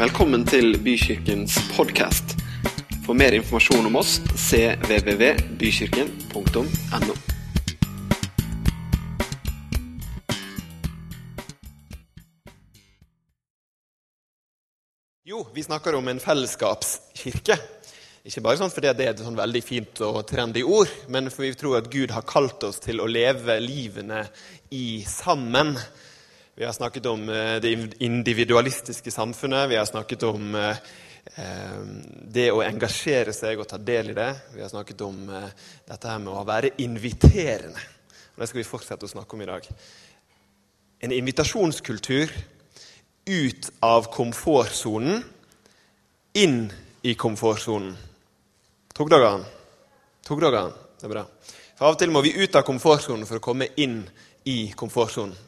Velkommen til Bykirkens podkast. For mer informasjon om oss cvvvbykirken.no. Jo, vi snakker om en fellesskapskirke. Ikke bare sånn fordi det er et sånn veldig fint og trendy ord, men fordi vi tror at Gud har kalt oss til å leve livene i sammen. Vi har snakket om eh, det individualistiske samfunnet. Vi har snakket om eh, eh, det å engasjere seg og ta del i det. Vi har snakket om dette her med å være inviterende. Og Det skal vi fortsette å snakke om i dag. En invitasjonskultur ut av komfortsonen, inn i komfortsonen. Tok dere den? Tok dere den? Det er bra. For Av og til må vi ut av komfortsonen for å komme inn i komfortsonen.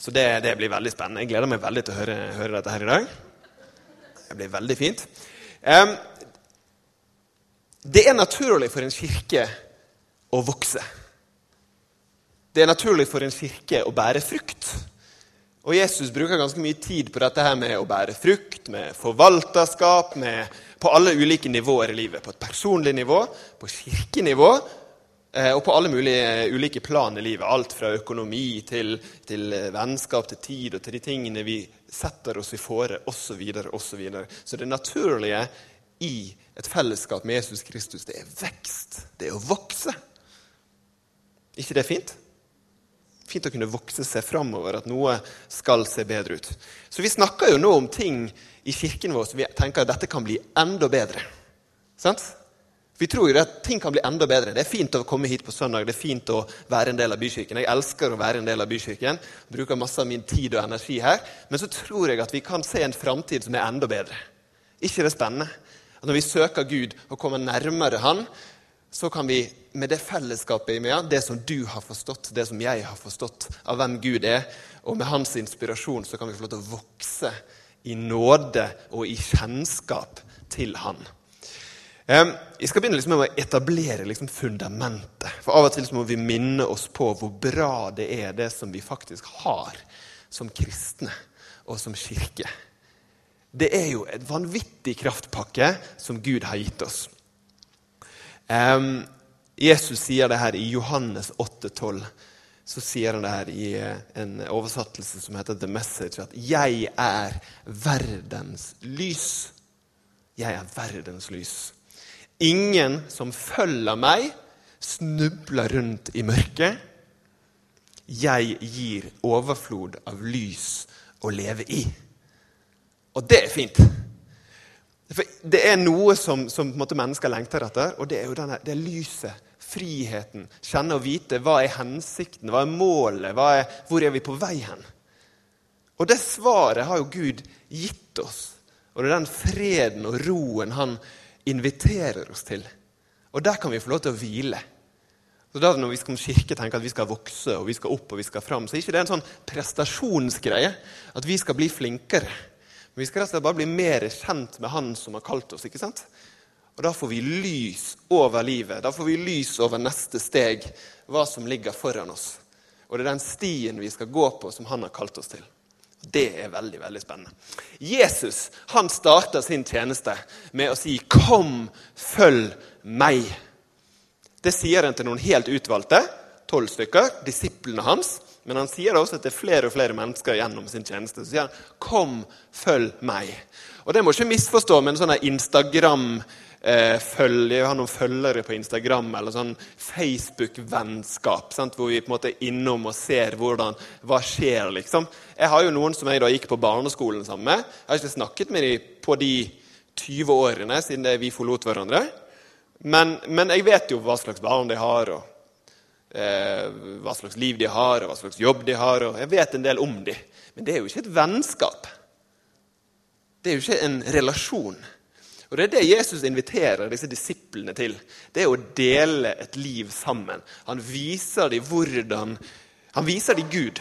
Så det, det, blir veldig spennende. Jeg gleder meg veldig til å høre, høre dette her i dag. Det blir veldig fint. Um, det er naturlig for en kirke å vokse. Det er naturlig for en kirke å bære frukt. Og Jesus bruker ganske mye tid på dette her med å bære frukt, med forvalterskap, med, på alle ulike nivåer i livet. På et personlig nivå, på kirkenivå og på alle mulige ulike plan i livet. Alt fra økonomi til, til vennskap, til tid og til de tingene vi setter oss i fore, osv. Så, så, så det naturlige i et fellesskap med Jesus Kristus, det er vekst. Det er å vokse. ikke det fint? fint å kunne vokse seg framover, at noe skal se bedre ut. Så vi snakker jo nå om ting i kirken vår som vi tenker at dette kan bli enda bedre. Sant? Vi tror jo at ting kan bli enda bedre. Det er fint å komme hit på søndag, det er fint å være en del av Bykirken. Jeg elsker å være en del av Bykirken, bruker masse av min tid og energi her. Men så tror jeg at vi kan se en framtid som er enda bedre. ikke det spennende? Når vi søker Gud og kommer nærmere Han, så kan vi med det fellesskapet i meg, det som du har forstått, det som jeg har forstått av hvem Gud er, og med hans inspirasjon, så kan vi få lov til å vokse i nåde og i kjennskap til Han. Jeg skal begynne liksom med å etablere liksom fundamentet. For Av og til må vi minne oss på hvor bra det er, det som vi faktisk har som kristne og som kirke. Det er jo et vanvittig kraftpakke som Gud har gitt oss. Um, Jesus sier det her i Johannes 8,12. Så sier han det her i eh, en oversettelse som heter The Message, at 'jeg er verdens lys'. Jeg er verdens lys. Ingen som følger meg, snubler rundt i mørket. Jeg gir overflod av lys å leve i. Og det er fint. For det er noe som, som mennesker lengter etter, og det er jo denne, det lyset. Friheten. Kjenne og vite hva er hensikten, hva er målet, hva er, hvor er vi på vei hen? Og det svaret har jo Gud gitt oss. Og det er den freden og roen han inviterer oss til. Og der kan vi få lov til å hvile. Så da Når vi som kirke tenker at vi skal vokse og vi skal opp og vi skal fram, så er ikke det en sånn prestasjonsgreie. At vi skal bli flinkere. Men vi skal rett og slett bare bli mer kjent med Han som har kalt oss. ikke sant? Og Da får vi lys over livet. Da får vi lys over neste steg, hva som ligger foran oss. Og det er den stien vi skal gå på, som Han har kalt oss til. Det er veldig veldig spennende. Jesus han starta sin tjeneste med å si 'Kom, følg meg'. Det sier han til noen helt utvalgte, tolv stykker, disiplene hans. Men han sier det også til flere og flere mennesker gjennom sin tjeneste. Så sier han 'Kom, følg meg'. Og Det må ikke misforstå med en sånn Instagram eh, følge, har noen følgere på Instagram eller sånn Facebook-vennskap. Hvor vi på en måte er innom og ser hvordan, hva skjer. liksom. Jeg har jo noen som jeg da gikk på barneskolen sammen med. Jeg har ikke snakket med dem på de 20 årene siden vi forlot hverandre. Men, men jeg vet jo hva slags barn de har. og eh, hva slags liv de har, og hva slags jobb de har. og Jeg vet en del om dem. Men det er jo ikke et vennskap. Det er jo ikke en relasjon. Og Det er det Jesus inviterer disse disiplene til. Det er å dele et liv sammen. Han viser dem hvordan Han viser dem Gud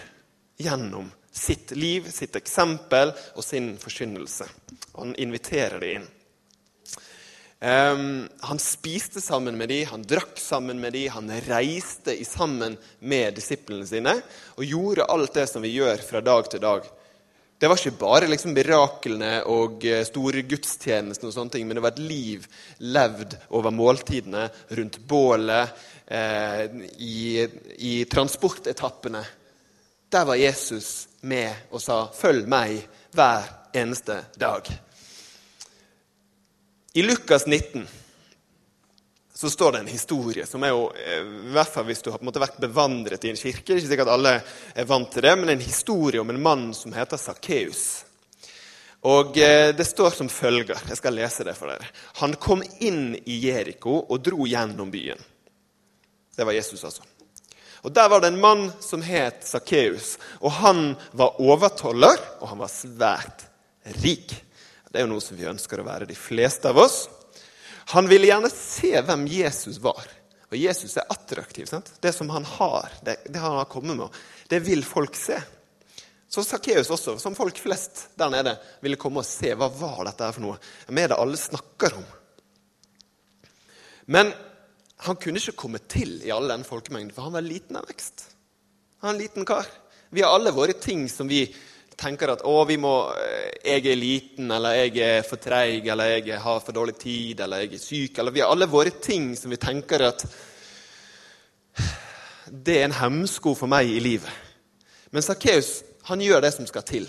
gjennom sitt liv, sitt eksempel og sin forkynnelse. Han inviterer dem inn. Um, han spiste sammen med dem, han drakk sammen med dem, han reiste sammen med disiplene sine og gjorde alt det som vi gjør fra dag til dag Det var ikke bare liksom miraklene og eh, store gudstjenester, og sånne ting, men det var et liv levd over måltidene, rundt bålet, eh, i, i transportetappene. Der var Jesus med og sa 'følg meg' hver eneste dag. I Lukas 19 så står det en historie som er jo, eh, i hvert fall hvis du har på en måte vært bevandret i en kirke Ikke sikkert alle er vant til det, men en historie om en mann som heter Sakkeus. Og eh, Det står som følger. Jeg skal lese det for dere. Han kom inn i Jeriko og dro gjennom byen. Det var Jesus, altså. Og Der var det en mann som het Sakkeus. Og han var overtoller, og han var svært rik. Det er jo noe som vi ønsker å være, de fleste av oss. Han ville gjerne se hvem Jesus var. Og Jesus er attraktiv. Sant? Det som han har, det, det han har kommet med, det vil folk se. Så Sakkeus også, som folk flest der nede, ville komme og se hva var dette her for noe. Hva er det alle snakker om? Men han kunne ikke komme til i all den folkemengden, for han var liten av vekst. Han er en liten kar. Vi har alle våre ting som vi tenker at å, vi må, eh, jeg er liten, eller jeg er for treig, eller jeg har for dårlig tid, eller jeg er syk. eller Vi har alle våre ting som vi tenker at det er en hemsko for meg i livet. Men Sakkeus gjør det som skal til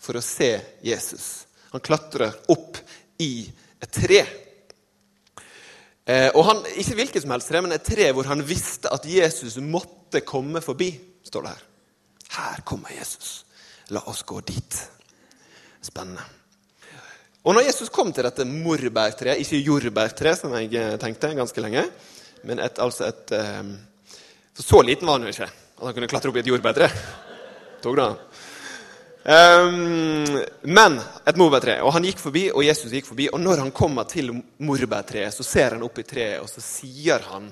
for å se Jesus. Han klatrer opp i et tre. Eh, og han, Ikke hvilket som helst tre, men et tre hvor han visste at Jesus måtte komme forbi. står det Her Her kommer Jesus. La oss gå dit. Spennende. Og når Jesus kom til dette morbærtreet, ikke jordbærtre, som jeg eh, tenkte ganske lenge, men et, altså et eh, så liten var han jo ikke at han kunne klatre opp i et jordbærtre. Tok det um, men et morbærtre. Og han gikk forbi, og Jesus gikk forbi. Og når han kommer til morbærtreet, så ser han opp i treet, og så sier han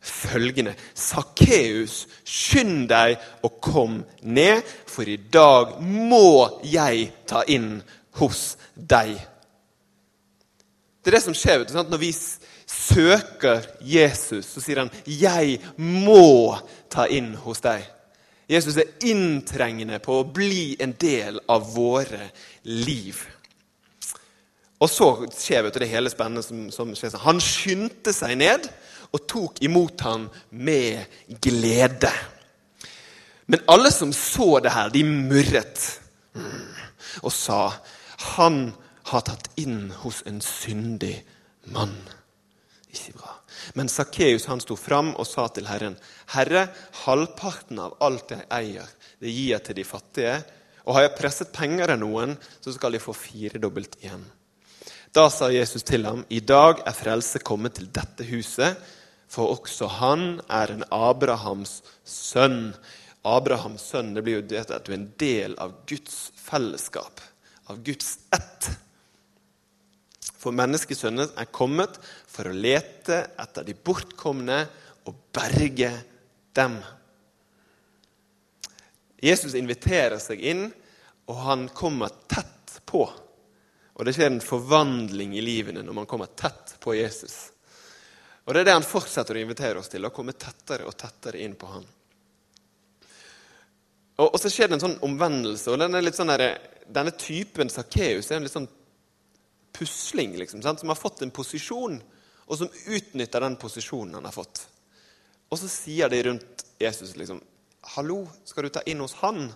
følgende Sakkeus, skynd deg og kom ned, for i dag må jeg ta inn hos deg. Det er det som skjer vet du, sant? når vi søker Jesus. Så sier han 'Jeg må ta inn hos deg'. Jesus er inntrengende på å bli en del av våre liv. Og så skjer vet du, det hele spennende som, som skjer. Han skyndte seg ned og tok imot ham med glede. Men alle som så det her, de murret og sa han har tatt inn hos en syndig mann. Ikke bra. Men Sakkeus sto fram og sa til Herren.: Herre, halvparten av alt jeg eier, det gir jeg til de fattige. Og har jeg presset penger av noen, så skal de få firedobbelt igjen. Da sa Jesus til ham, I dag er frelse kommet til dette huset, for også han er en Abrahams sønn. Abrahams sønn det blir jo det at du er en del av Guds fellesskap, av Guds ett. For menneskesønnen er kommet for å lete etter de bortkomne og berge dem. Jesus inviterer seg inn, og han kommer tett på. Og det skjer en forvandling i livene når man kommer tett på Jesus. Og Det er det han fortsetter å invitere oss til, å komme tettere og tettere inn på han. Og, og så skjer det en sånn omvendelse. og denne, sånn der, denne typen Sakkeus er en litt sånn pusling liksom, sant? som har fått en posisjon, og som utnytter den posisjonen han har fått. Og så sier de rundt Jesus liksom Hallo, skal du ta inn hos han?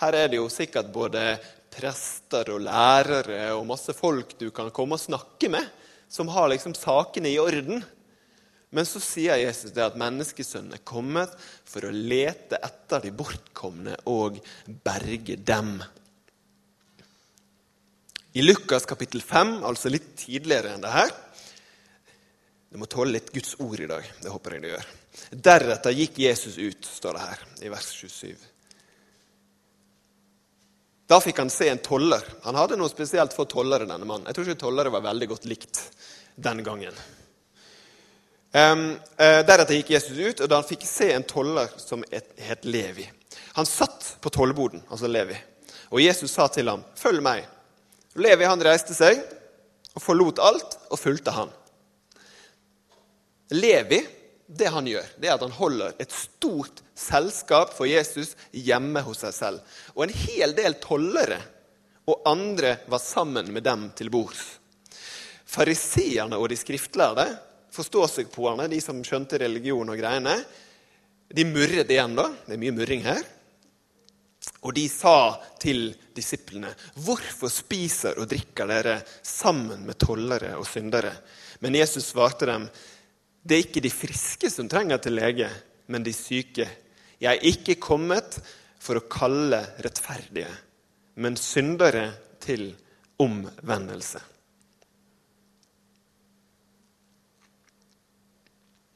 Her er det jo sikkert både prester og lærere og masse folk du kan komme og snakke med, som har liksom sakene i orden. Men så sier Jesus det at menneskesønnen er kommet for å lete etter de bortkomne og berge dem. I Lukas kapittel 5, altså litt tidligere enn det her Du må tåle litt Guds ord i dag. Det håper jeg du gjør. Deretter gikk Jesus ut, står det her i vers 27. Da fikk han se en toller. Han hadde noe spesielt for tollere, denne mannen. Jeg tror ikke tollere var veldig godt likt den gangen. Um, uh, deretter gikk Jesus ut, og da han fikk se en toller som het Levi Han satt på tollboden, altså Levi, og Jesus sa til ham, 'Følg meg.' Levi han reiste seg og forlot alt og fulgte han. Levi det han gjør, det er at han holder et stort selskap for Jesus hjemme hos seg selv. Og en hel del tollere og andre var sammen med dem til bords. Fariseerne og de skriftlærde, forståsegpåerne, de som skjønte religion og greiene, de murret igjen, da. Det er mye murring her. Og de sa til disiplene.: Hvorfor spiser og drikker dere sammen med tollere og syndere? Men Jesus svarte dem, det er ikke de friske som trenger til lege, men de syke. Jeg er ikke kommet for å kalle rettferdige, men syndere til omvendelse.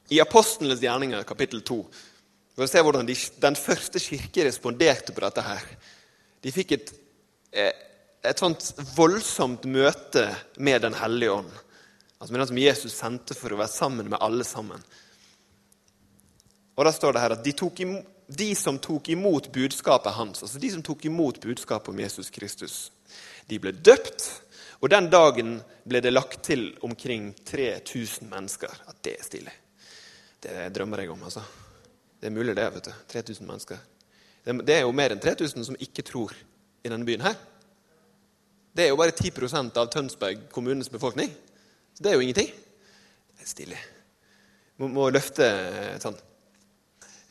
I Apostlenes gjerninger, kapittel 2, for å se hvordan de, den første kirke responderte på dette her. De fikk et, eh, et sånt voldsomt møte med Den hellige ånd. Altså med den som Jesus sendte for å være sammen med alle sammen. Og da står det her at de, imot, de, som tok imot budskapet hans, altså de som tok imot budskapet om Jesus Kristus, de ble døpt. Og den dagen ble det lagt til omkring 3000 mennesker. At det er stilig. Det drømmer jeg om, altså. Det er mulig, det. vet du. 3000 mennesker. Det er jo mer enn 3000 som ikke tror i denne byen her. Det er jo bare 10% av Tønsberg kommunes befolkning. Så det er jo ingenting. Det er stilig. Må, må løfte sånn.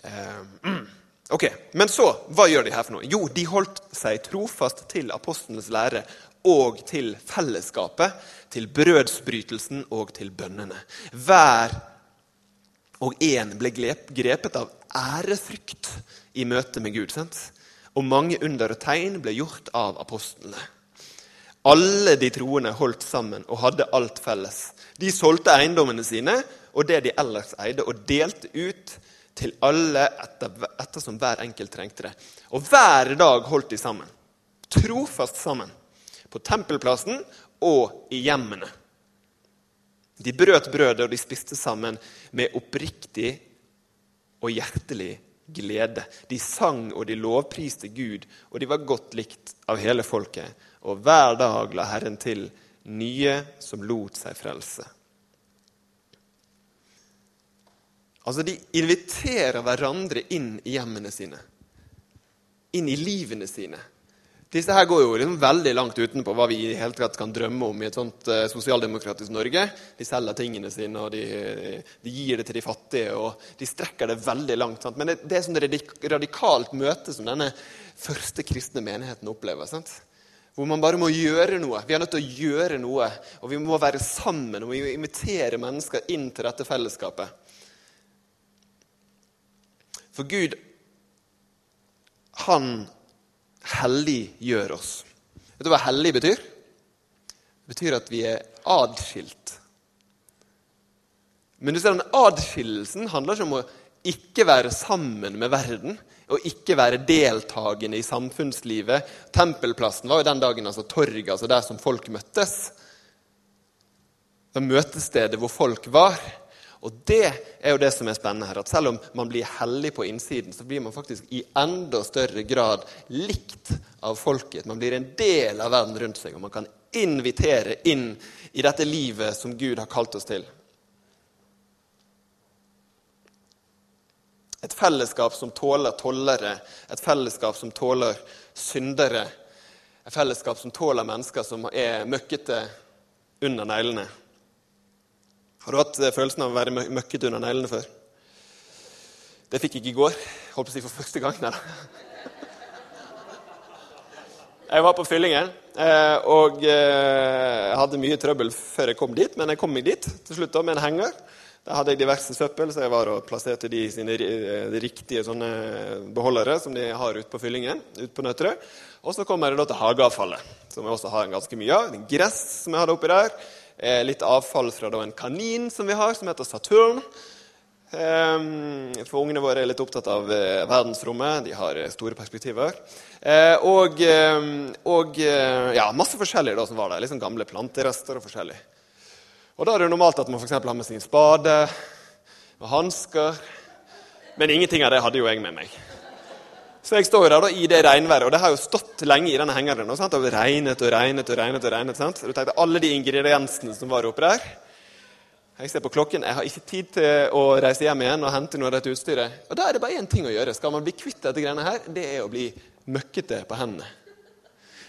Ok, Men så, hva gjør de her for noe? Jo, de holdt seg trofast til apostlenes lære og til fellesskapet, til brødsbrytelsen og til bønnene. Hver og en ble grepet av ærefrykt i møte med Gud. Sant? Og mange under og tegn ble gjort av apostlene. Alle de troende holdt sammen og hadde alt felles. De solgte eiendommene sine og det de ellers eide, og delte ut til alle etter, ettersom hver enkelt trengte det. Og hver dag holdt de sammen. Trofast sammen. På tempelplassen og i hjemmene. De brøt brødet, og de spiste sammen med oppriktig og hjertelig glede. De sang og de lovpriste Gud, og de var godt likt av hele folket og hver dag la Herren til nye som lot seg frelse. Altså, De inviterer hverandre inn i hjemmene sine, inn i livene sine. Disse her går jo liksom veldig langt utenpå hva vi i hele tatt kan drømme om i et sånt uh, sosialdemokratisk Norge. De selger tingene sine, og de, de, gir det til de fattige. og De strekker det veldig langt. Sant? Men det, det er sånn radikalt møte som denne første kristne menigheten opplever. sant? Hvor man bare må gjøre noe. Vi er nødt til å gjøre noe. Og vi må være sammen og vi må invitere mennesker inn til dette fellesskapet. For Gud, han helliggjør oss. Vet du hva hellig betyr? Det betyr at vi er adskilt. Men du ser, den adskillelsen handler ikke om å ikke være sammen med verden og ikke være deltakende i samfunnslivet. Tempelplassen var jo den dagen altså torget, altså der som folk møttes. Det møtestedet hvor folk var. Og det er jo det som er spennende her. At selv om man blir hellig på innsiden, så blir man faktisk i enda større grad likt av folket. Man blir en del av verden rundt seg, og man kan invitere inn i dette livet som Gud har kalt oss til. Et fellesskap som tåler tollere, et fellesskap som tåler syndere. Et fellesskap som tåler mennesker som er møkkete under neglene. Har du hatt følelsen av å være møkkete under neglene før? Det fikk jeg ikke i går. Holdt på å si for første gang. Der. Jeg var på Fyllingen eh, og eh, hadde mye trøbbel før jeg kom dit, men jeg kom meg dit til slutt da, med en henger. Der hadde jeg diverse søppel, så jeg var og plasserte de sine eh, de riktige beholdere som de har ute på fyllingen. Ut på Nøtterøy. Og så kommer jeg da til hageavfallet, som jeg også har ganske mye av. Gress som jeg hadde oppi der. Eh, litt avfall fra da, en kanin som vi har, som heter Saturn. Ehm, for ungene våre er litt opptatt av eh, verdensrommet. De har store perspektiver. Og, og ja, masse forskjellig da, som var der. Sånn gamle planterester og forskjellig. Og Da er det normalt at man for har med sin spade og hansker. Men ingenting av det hadde jo jeg med meg. Så jeg står der da i det regnværet, og det har jo stått lenge i denne hengeren. Og, og regnet og regnet og regnet. og regnet, sant? Du tenkte Alle de ingrediensene som var oppi der. Jeg ser på klokken, jeg har ikke tid til å reise hjem igjen og hente noe av dette utstyret. Og Da er det bare én ting å gjøre. Skal man bli kvitt dette greiene her, det er å bli møkkete på hendene.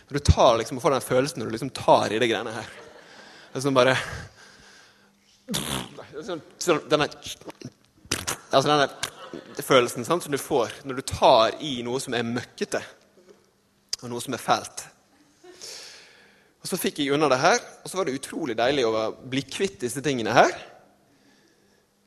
Du tar liksom, får den følelsen når du liksom tar i de greiene her. Det er sånn bare sånn, sånn, denne, altså denne følelsen sant, som du får når du tar i noe som er møkkete, og noe som er fælt. Og Så fikk jeg unna det her, og så var det utrolig deilig å bli kvitt disse tingene her.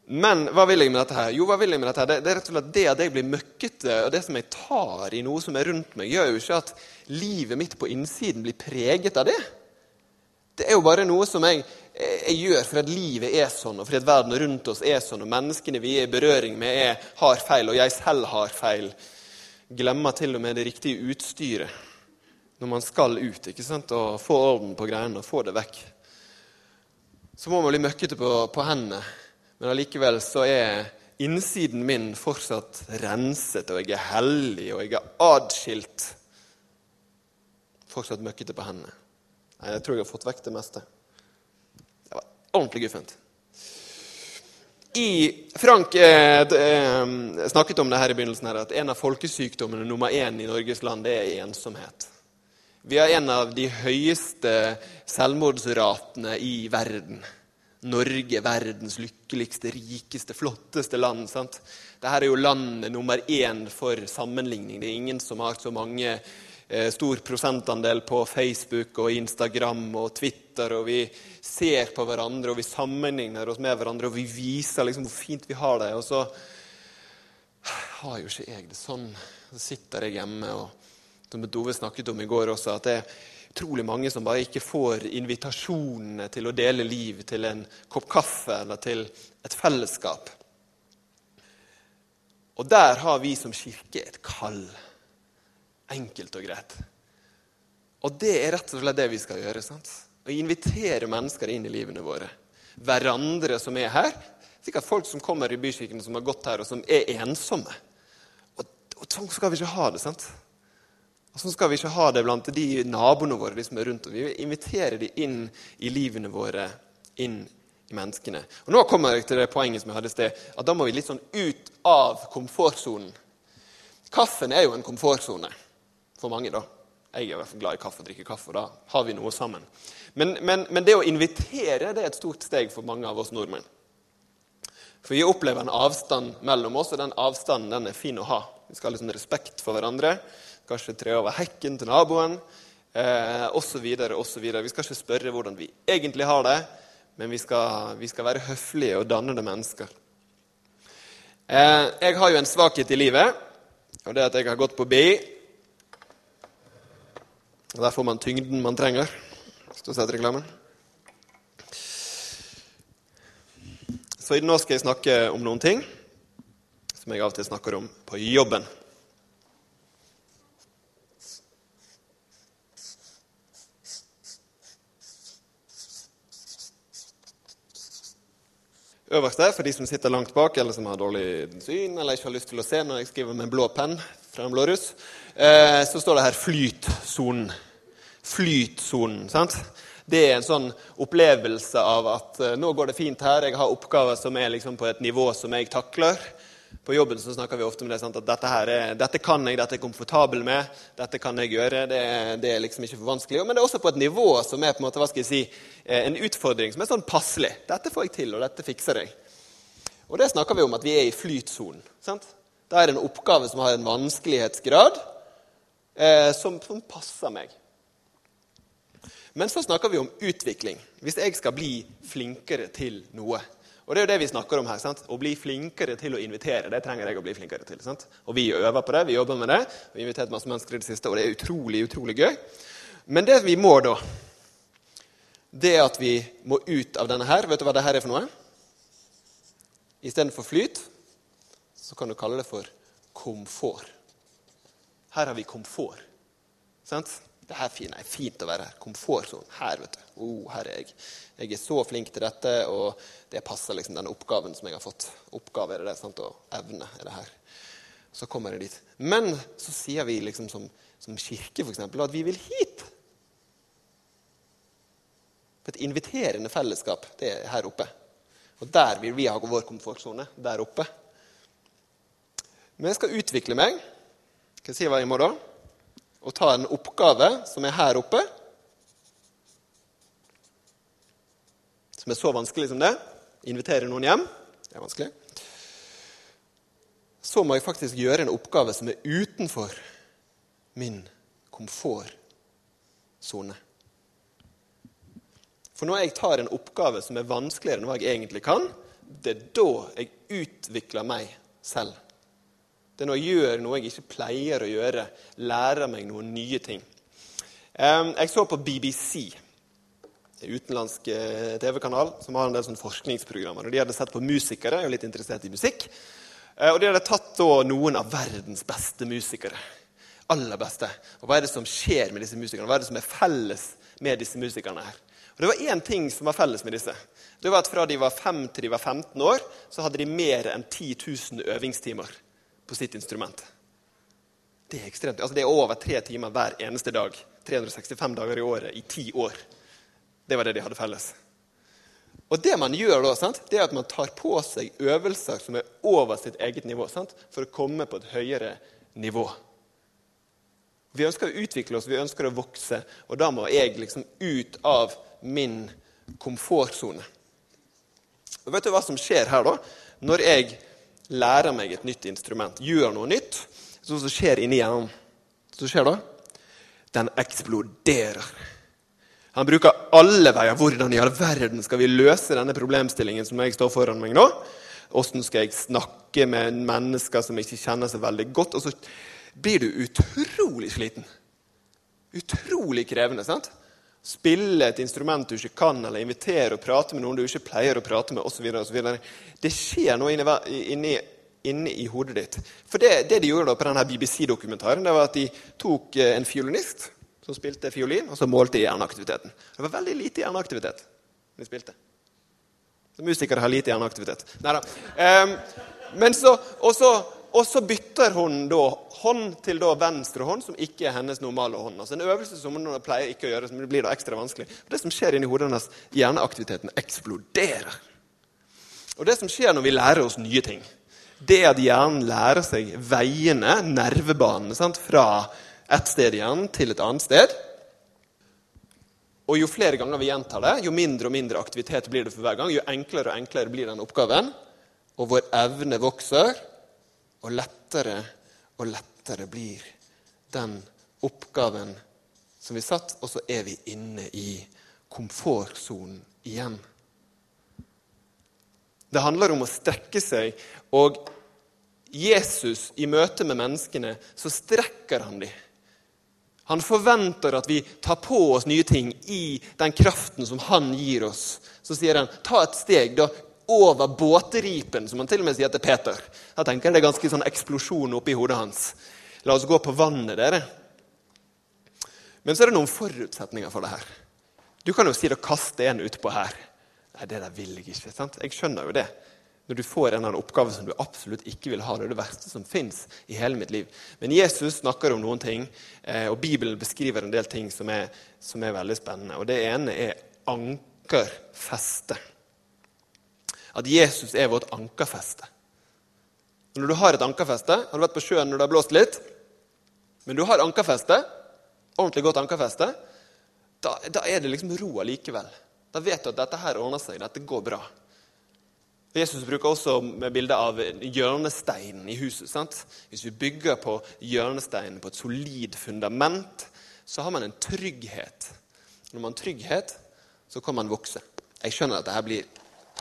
Men hva vil jeg med dette her? Jo, hva vil jeg med dette her? Det, det er rett og slett det at jeg blir møkkete, og det som jeg tar i noe som er rundt meg, gjør jo ikke at livet mitt på innsiden blir preget av det. Det er jo bare noe som jeg, jeg gjør fordi livet er sånn, og fordi verden rundt oss er sånn, og menneskene vi er i berøring med, er, har feil, og jeg selv har feil. Glemmer til og med det riktige utstyret når man skal ut ikke sant? og få orden på greiene og få det vekk. Så må man bli møkkete på, på hendene, men allikevel så er innsiden min fortsatt renset, og jeg er hellig, og jeg er adskilt. Fortsatt møkkete på hendene. Nei, Jeg tror jeg har fått vekk det meste. Ordentlig guffent. I, Frank eh, eh, snakket om det her i begynnelsen her, at en av folkesykdommene nummer én i Norges land det er ensomhet. Vi har en av de høyeste selvmordsratene i verden. Norge, verdens lykkeligste, rikeste, flotteste land. Dette er jo landet nummer én for sammenligning. Det er ingen som har så mange stor prosentandel på Facebook og Instagram og Twitter. Og vi ser på hverandre og vi sammenligner oss med hverandre og vi viser liksom hvor fint vi har det. Og så har jo ikke jeg det sånn. Så sitter jeg hjemme og som Dove snakket om i går også, at det er utrolig mange som bare ikke får invitasjonene til å dele liv til en kopp kaffe eller til et fellesskap. Og der har vi som kirke et kall. Enkelt og greit. Og det er rett og slett det vi skal gjøre. sant? Å invitere mennesker inn i livene våre. Hverandre som er her. Sikkert folk som kommer i bykirken som har gått her, og som er ensomme. Og, og sånn skal vi ikke ha det. sant? Og Sånn skal vi ikke ha det blant de naboene våre de som er rundt oss. Vi vil invitere dem inn i livene våre, inn i menneskene. Og Nå kommer jeg til det poenget som jeg hadde i sted, at da må vi litt sånn ut av komfortsonen. Kaffen er jo en komfortsone for mange, da. Jeg er i hvert fall glad i kaffe og drikker kaffe, og da har vi noe sammen. Men, men, men det å invitere det er et stort steg for mange av oss nordmenn. For vi opplever en avstand mellom oss, og den avstanden den er fin å ha. Vi skal ha liksom respekt for hverandre kanskje tre over hekken til naboen eh, osv. osv. Vi skal ikke spørre hvordan vi egentlig har det, men vi skal, vi skal være høflige og dannede mennesker. Eh, jeg har jo en svakhet i livet, og det er at jeg har gått på BI. Og Der får man tyngden man trenger. står det i reklamen. Så nå skal jeg snakke om noen ting som jeg til snakker om på jobben. Øverst er for de som sitter langt bak, eller som har dårlig syn, eller ikke har lyst til å se når jeg skriver med en blå penn fra en blåruss, eh, så står det her 'flytsonen'. Flytsonen. sant? Det er en sånn opplevelse av at eh, nå går det fint her, jeg har oppgaver som er liksom på et nivå som jeg takler. På jobben så snakker vi ofte om det, sant? at dette, her er, dette kan jeg, dette er jeg komfortabel med, dette kan jeg gjøre. Det, det, er liksom ikke for vanskelig. Men det er også på et nivå som er på en måte, hva skal jeg si, eh, en utfordring som er sånn passelig. Dette får jeg til, og dette fikser jeg. Og det snakker vi om at vi er i flytsonen. sant? Da er det en oppgave som har en vanskelighetsgrad eh, som, som passer meg. Men så snakker vi om utvikling. Hvis jeg skal bli flinkere til noe, og det er jo det vi snakker om her. sant? Å bli flinkere til å invitere. Det trenger jeg å bli flinkere til. sant? Og vi øver på det, vi jobber med det. Vi har invitert masse mennesker i det siste, og det er utrolig, utrolig gøy. Men det vi må da, det er at vi må ut av denne her. Vet du hva det her er for noe? Istedenfor flyt, så kan du kalle det for komfort. Her har vi komfort. Sant? Det her er fint å være her. Komfortsonen. Her, vet du. Oh, her er jeg. Jeg er så flink til dette, og det passer liksom den oppgaven som jeg har fått. Oppgave er det, sant? og evne er det her. Så kommer jeg dit. Men så sier vi liksom som, som kirke eksempel, at vi vil hit. For et inviterende fellesskap, det er her oppe. Og der vil vi ha vår komfortsone. Der oppe. Men jeg skal utvikle meg. Hva sier jeg i morgen? Og ta en oppgave som er her oppe. Som er så vanskelig som det. Invitere noen hjem. Det er vanskelig. Så må jeg faktisk gjøre en oppgave som er utenfor min komfortsone. For når jeg tar en oppgave som er vanskeligere enn hva jeg egentlig kan, det er da jeg utvikler meg selv. Det er når jeg gjør noe jeg ikke pleier å gjøre, lærer meg noen nye ting. Jeg så på BBC, en utenlandsk eh, TV-kanal, som har en del forskningsprogrammer. og De hadde sett på musikere, jeg er litt interessert i musikk. Eh, og de hadde tatt noen av verdens beste musikere. Aller beste. Og hva er det som skjer med disse musikerne? Hva er det som er felles med disse musikerne her? Og Det var én ting som var felles med disse. Det var at Fra de var 5 til de var 15 år, så hadde de mer enn 10 000 øvingstimer på sitt instrument. Det er ekstremt. Altså Det er over tre timer hver eneste dag. 365 dager i året i ti år. Det var det de hadde felles. Og det man gjør da, sant, det er at man tar på seg øvelser som er over sitt eget nivå, sant, for å komme på et høyere nivå. Vi ønsker å utvikle oss, vi ønsker å vokse, og da må jeg liksom ut av min komfortsone. Vet du hva som skjer her, da? Når jeg lærer meg et nytt instrument, gjør noe nytt, så som skjer inni hjernen Så skjer det? Den eksploderer. Han bruker alle veier. Hvordan i all verden skal vi løse denne problemstillingen som jeg står foran meg nå? Åssen skal jeg snakke med mennesker som ikke kjenner seg veldig godt? Og så blir du utrolig sliten. Utrolig krevende. sant? Spille et instrument du ikke kan, eller invitere og prate med noen du ikke pleier å prate med, osv. Det skjer noe inni, inni, inni, i hodet ditt. For det, det de gjorde på denne BBC-dokumentaren, det var at de tok eh, en fiolinist som spilte fiolin, og så målte de hjerneaktiviteten. Det var veldig lite hjerneaktivitet de spilte. Så musikere har lite hjerneaktivitet. Nei da. Um, men så, og så og så bytter hun da hånd til da venstre hånd, som ikke er hennes normale hånd. Altså En øvelse som hun pleier ikke å gjøre, som blir da ekstra vanskelig. Og Det som skjer inni hodet hennes, hjerneaktiviteten eksploderer. Og Det som skjer når vi lærer oss nye ting, det at hjernen lærer seg veiene, nervebanene, sant? fra et sted i hjernen til et annet sted. Og Jo flere ganger vi gjentar det, jo mindre og mindre aktivitet blir det for hver gang. Jo enklere og enklere blir den oppgaven. Og vår evne vokser og lettere og lettere blir den oppgaven som vi satt, og så er vi inne i komfortsonen igjen. Det handler om å strekke seg, og Jesus i møte med menneskene, så strekker han dem. Han forventer at vi tar på oss nye ting i den kraften som han gir oss. Så sier han ta et steg, da over båteripen, som han til og med sier til Peter. Da tenker jeg det er ganske sånn eksplosjon oppi hodet hans. La oss gå på vannet, dere. Men så er det noen forutsetninger for det her. Du kan jo si å kaste en utpå her. Nei, det der vil jeg ikke. sant? Jeg skjønner jo det. Når du får en eller oppgave som du absolutt ikke vil ha. Det er det verste som fins i hele mitt liv. Men Jesus snakker om noen ting, eh, og Bibelen beskriver en del ting som er, som er veldig spennende. Og Det ene er ankerfeste at Jesus er vårt ankerfeste. Når du har et ankerfeste Har du vært på sjøen når det har blåst litt? Men du har ankerfeste, ordentlig godt ankerfeste, da, da er det liksom ro allikevel. Da vet du at dette her ordner seg, dette går bra. Jesus bruker også med bildet av hjørnesteinen i huset. sant? Hvis vi bygger på hjørnesteinen på et solid fundament, så har man en trygghet. Når man har trygghet, så kan man vokse. Jeg skjønner at dette blir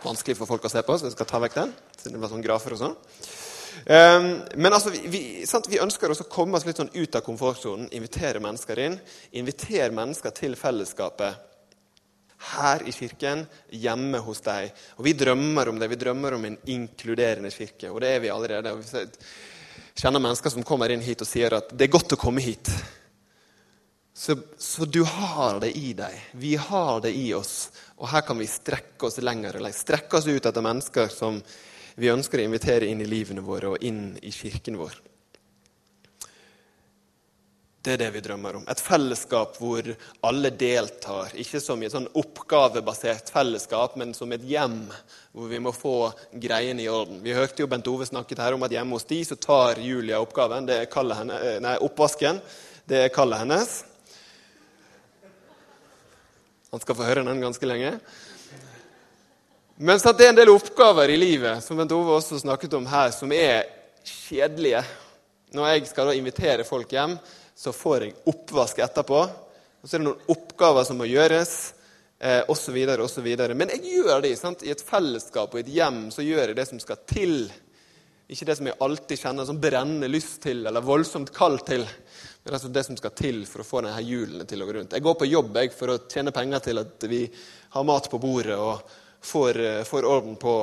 vanskelig for folk å se på, så jeg skal ta vekk den. siden det var sånn grafer og sånn. Um, men altså, vi, vi, vi ønsker også å komme oss litt sånn ut av komfortsonen, invitere mennesker inn. Invitere mennesker til fellesskapet her i kirken, hjemme hos deg. Og vi drømmer om det. Vi drømmer om en inkluderende kirke, og det er vi allerede. Og vi kjenner mennesker som kommer inn hit og sier at det er godt å komme hit. Så, så, du har det i deg. Vi har det i oss. Og her kan vi strekke oss lenger. Strekke oss ut etter mennesker som vi ønsker å invitere inn i livene våre og inn i kirken vår. Det er det vi drømmer om. Et fellesskap hvor alle deltar. Ikke som i et sånn oppgavebasert fellesskap, men som et hjem hvor vi må få greiene i orden. Vi hørte jo Bent Ove snakket her om at hjemme hos de så tar Julia oppgaven. Det er henne, eh, nei, oppvasken. Det er kallet hennes. Han skal få høre den ganske lenge. Men det er en del oppgaver i livet som Bent Ove også snakket om her, som er kjedelige. Når jeg skal invitere folk hjem, så får jeg oppvask etterpå. Og så er det noen oppgaver som må gjøres, eh, osv. osv. Men jeg gjør det. Sant? I et fellesskap og et hjem så gjør jeg det som skal til. Ikke det som jeg alltid kjenner som brennende lyst til eller voldsomt kall til. Men altså det som skal til for å få denne hjulene til å gå rundt. Jeg går på jobb jeg, for å tjene penger til at vi har mat på bordet og får, eh, får orden på,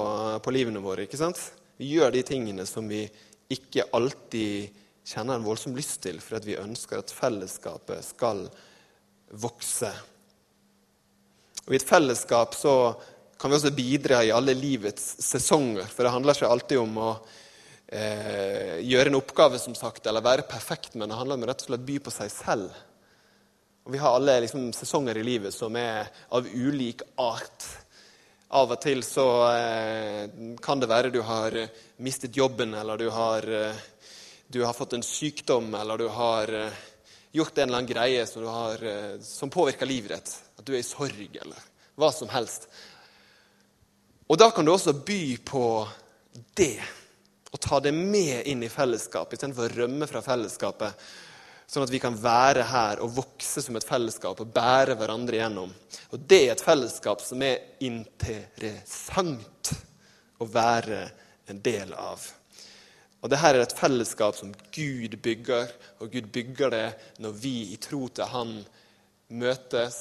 på livene våre. ikke sant? Vi gjør de tingene som vi ikke alltid kjenner en voldsom lyst til, for at vi ønsker at fellesskapet skal vokse. Og I et fellesskap så kan vi også bidra i alle livets sesonger. For det handler ikke alltid om å eh, gjøre en oppgave som sagt, eller være perfekt, men det handler om rett og slett by på seg selv. Og Vi har alle liksom, sesonger i livet som er av ulik art. Av og til så eh, kan det være du har mistet jobben, eller du har eh, du har fått en sykdom, eller du har eh, gjort en eller annen greie som, har, eh, som påvirker livet ditt. At du er i sorg, eller hva som helst. Og da kan du også by på det, og ta det med inn i fellesskapet istedenfor å rømme fra fellesskapet. Sånn at vi kan være her og vokse som et fellesskap og bære hverandre gjennom. Og det er et fellesskap som er interessant å være en del av. Og Dette er et fellesskap som Gud bygger, og Gud bygger det når vi i tro til Han møtes,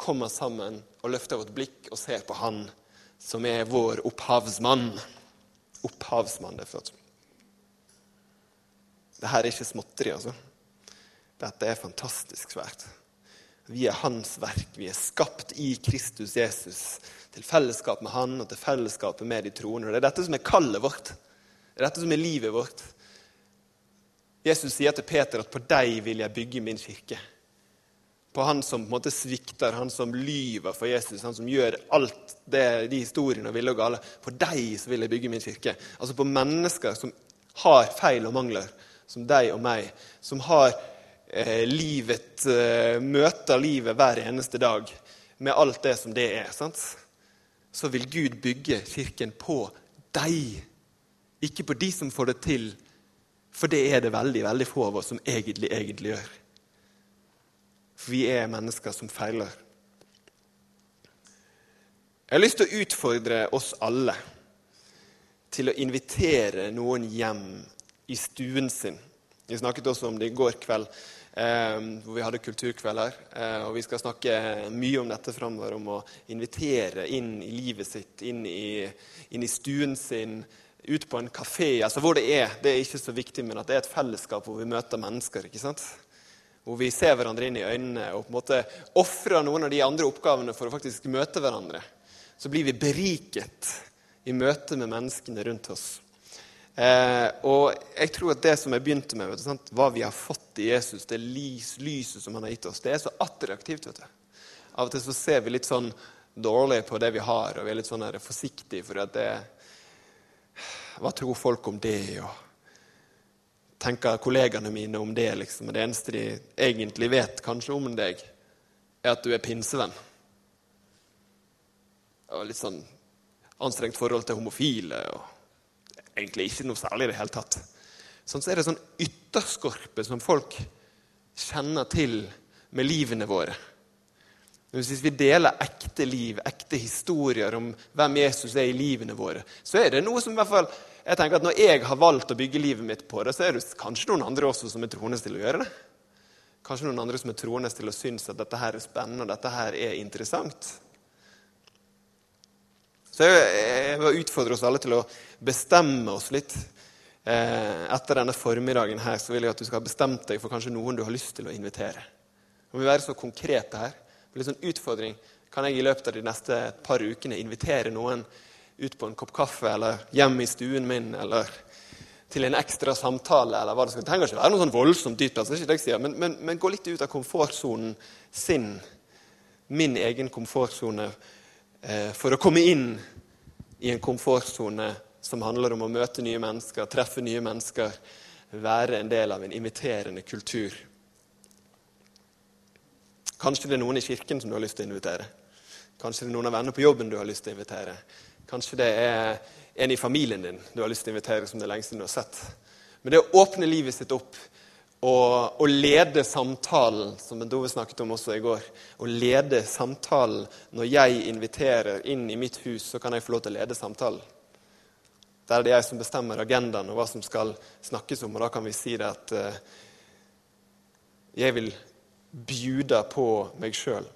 kommer sammen og løfter vårt blikk og ser på Han som er vår opphavsmann. Opphavsmann, det flott. Dette er ikke småtteri, altså. Dette er fantastisk svært. Vi er Hans verk. Vi er skapt i Kristus Jesus til fellesskap med Han og til fellesskapet med de troende. Det er dette som er kallet vårt. Det er dette som er livet vårt. Jesus sier til Peter at 'på deg vil jeg bygge min kirke'. På han som på en måte svikter, han som lyver for Jesus, han som gjør alt det, de historiene ville og gale. På deg så vil jeg bygge min kirke. Altså på mennesker som har feil og mangler, som deg og meg. Som har eh, livet, eh, møter livet hver eneste dag med alt det som det er. Sant? Så vil Gud bygge kirken på deg. Ikke på de som får det til, for det er det veldig, veldig få av oss som egentlig, egentlig gjør. For vi er mennesker som feiler. Jeg har lyst til å utfordre oss alle til å invitere noen hjem i stuen sin. Vi snakket også om det i går kveld, eh, hvor vi hadde kulturkvelder. Eh, og vi skal snakke mye om dette framover, om å invitere inn i livet sitt, inn i, inn i stuen sin, ut på en kafé, altså hvor det er, det er ikke så viktig, men at det er et fellesskap hvor vi møter mennesker. ikke sant? Hvor vi ser hverandre inn i øynene og på en måte ofrer noen av de andre oppgavene for å faktisk møte hverandre. Så blir vi beriket i møte med menneskene rundt oss. Eh, og jeg tror at det som jeg begynte med, du, hva vi har fått i Jesus, det lys, lyset som han har gitt oss, det er så attraktivt. vet du. Av og til så ser vi litt sånn dårlig på det vi har, og vi er litt sånn forsiktige for at det, hva tror folk om det? Og tenker kollegaene mine om det? liksom. Det eneste de egentlig vet kanskje om deg, er at du er pinsevenn. Og litt sånn anstrengt forhold til homofile. og Egentlig ikke noe særlig i det hele tatt. Sånn så er det sånn ytterskorpe som folk kjenner til med livene våre. Men Hvis vi deler ekte liv, ekte historier om hvem Jesus er i livene våre, så er det noe som i hvert fall jeg tenker at Når jeg har valgt å bygge livet mitt på det, så er det kanskje noen andre også som er troende til å gjøre det. Kanskje noen andre som er troende til å synes at dette her er spennende og dette her er interessant. Så jeg, jeg vil utfordre oss alle til å bestemme oss litt. Eh, etter denne formiddagen her så vil jeg at du skal ha bestemt deg for kanskje noen du har lyst til å invitere. Om vi være så konkrete her. Litt sånn utfordring. Kan jeg i løpet av de neste par ukene invitere noen ut på en kopp kaffe eller hjem i stuen min eller til en ekstra samtale. eller hva Det skal. Det trenger ikke være noe sånn voldsomt dypt, altså, ikke det jeg sier, men, men, men gå litt ut av komfortsonen sin, min egen komfortsone, eh, for å komme inn i en komfortsone som handler om å møte nye mennesker, treffe nye mennesker, være en del av en inviterende kultur. Kanskje det er noen i kirken som du har lyst til å invitere. Kanskje det er noen av vennene på jobben du har lyst til å invitere. Kanskje det er en i familien din du har lyst til å invitere som det lenge siden du har sett. Men det å åpne livet sitt opp og, og lede samtalen, som Dove snakket om også i går Å lede samtalen når jeg inviterer inn i mitt hus, så kan jeg få lov til å lede samtalen. Der er det jeg som bestemmer agendaen og hva som skal snakkes om. Og da kan vi si det at uh, jeg vil bjuda på meg sjøl.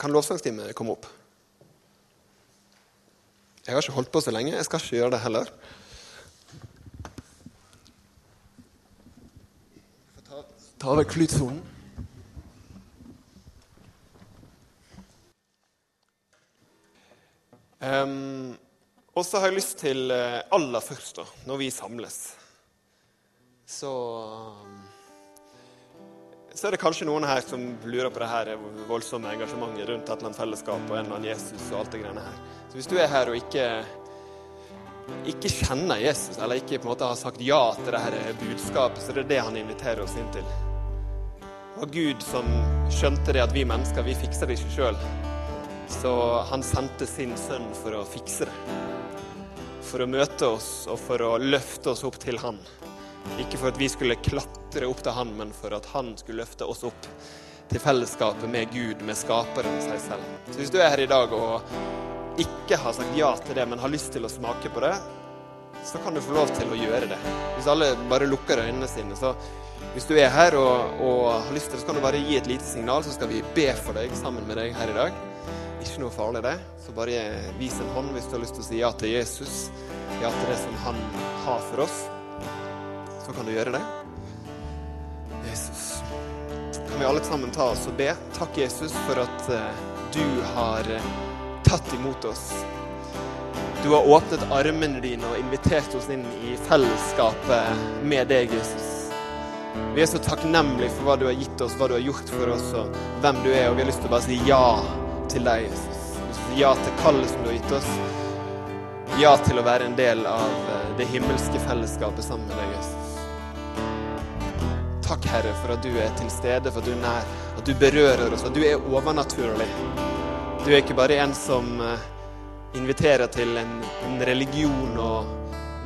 Kan lovsangstime komme opp? Jeg har ikke holdt på så lenge. Jeg skal ikke gjøre det heller. Ta, ta vekk flytsonen. Um, og så har jeg lyst til eh, aller først, da, når vi samles, så så er det kanskje noen her som lurer på det her voldsomme engasjementet rundt et eller annet fellesskap og en eller annen Jesus og alt det greiene her. Så hvis du er her og ikke, ikke kjenner Jesus, eller ikke på en måte har sagt ja til det her budskapet, så det er det han inviterer oss inn til. Og Gud som skjønte det at vi mennesker, vi fikser det ikke sjøl. Så han sendte sin sønn for å fikse det. For å møte oss og for å løfte oss opp til han. Ikke for at vi skulle klatre opp til han, men for at han skulle løfte oss opp til fellesskapet med Gud, med skaperen seg selv. Så hvis du er her i dag og ikke har sagt ja til det, men har lyst til å smake på det, så kan du få lov til å gjøre det. Hvis alle bare lukker øynene sine, så hvis du er her og, og har lyst til det, så kan du bare gi et lite signal, så skal vi be for deg sammen med deg her i dag. Ikke noe farlig, det. Så bare vis en hånd hvis du har lyst til å si ja til Jesus, ja til det som han har for oss så kan du gjøre det. Jesus, kan vi alle sammen ta oss og be? Takk, Jesus, for at uh, du har uh, tatt imot oss. Du har åpnet armene dine og invitert oss inn i fellesskapet med deg, Jesus. Vi er så takknemlige for hva du har gitt oss, hva du har gjort for oss, og hvem du er. Og vi har lyst til å bare si ja til deg, Jesus. Ja til kallet som du har gitt oss. Ja til å være en del av eh, det himmelske fellesskapet sammen med deg, Jesus. Takk, Herre, for at du er til stede, for at du er nær, at du berører oss, at du er overnaturlig. Du er ikke bare en som eh, inviterer til en, en religion og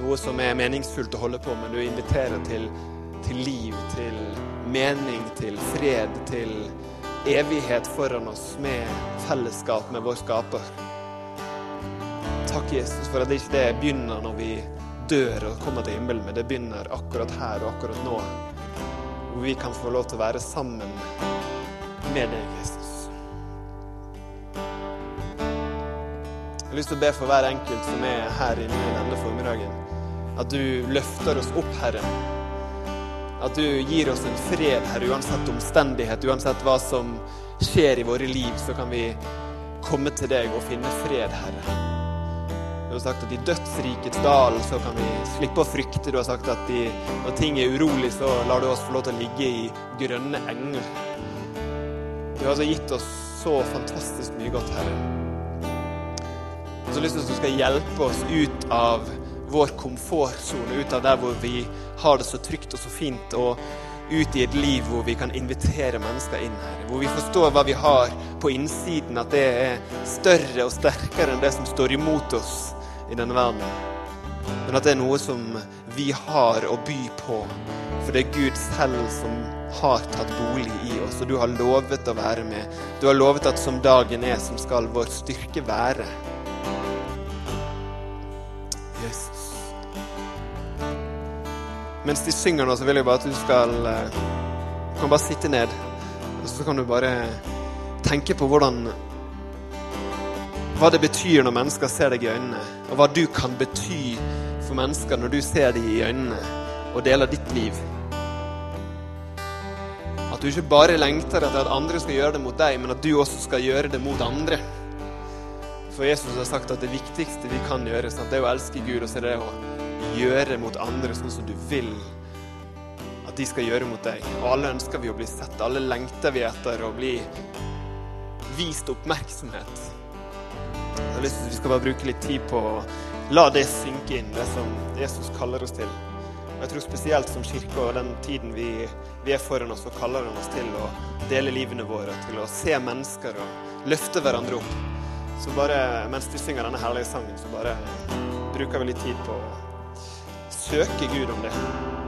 noe som er meningsfullt å holde på, men du inviterer til, til liv, til mening, til fred, til evighet foran oss med fellesskap med vår skaper. Takk, Jesus, for at det ikke begynner når vi dør og kommer til himmelen, men det begynner akkurat her og akkurat nå hvor vi kan få lov til å være sammen med deg, Jesus. Jeg har lyst til å be for hver enkelt som er her inne denne formiddagen, at du løfter oss opp, Herre. At du gir oss en fred, Herre, uansett omstendighet, uansett hva som skjer i våre liv, så kan vi komme til deg og finne fred, Herre. Du har sagt at i dødsrikets dal så kan vi slippe å frykte. Du har sagt at i, når ting er urolig, så lar du oss få lov til å ligge i grønne enger. Du har altså gitt oss så fantastisk mye godt, Herre. Jeg har så lyst til at du skal hjelpe oss ut av vår komfortsone, ut av der hvor vi har det så trygt og så fint, og ut i et liv hvor vi kan invitere mennesker inn her. Hvor vi forstår hva vi har på innsiden, at det er større og sterkere enn det som står imot oss i denne verden. Men at det er noe som vi har å by på. For det er Gud selv som har tatt bolig i oss, og du har lovet å være med. Du har lovet at som dagen er, som skal vår styrke være. Jesus. Mens de synger nå, så vil jeg bare at du skal eh, Du kan bare sitte ned, og så kan du bare tenke på hvordan hva det betyr når mennesker ser deg i øynene, og hva du kan bety for mennesker når du ser dem i øynene og deler ditt liv. At du ikke bare lengter etter at andre skal gjøre det mot deg, men at du også skal gjøre det mot andre. For Jesus har sagt at det viktigste vi kan gjøre, sant, det er å elske Gud, og så er det å gjøre mot andre sånn som du vil at de skal gjøre mot deg. Og alle ønsker vi å bli sett. Alle lengter vi etter å bli vist oppmerksomhet. Jeg har lyst til at vi skal bare bruke litt tid på å la det synke inn, det som Jesus kaller oss til. Jeg tror spesielt som kirke og den tiden vi, vi er foran oss, så kaller han oss til å dele livene våre, til å se mennesker og løfte hverandre opp. Så bare mens de synger denne herlige sangen, så bare bruker vi litt tid på å søke Gud om det.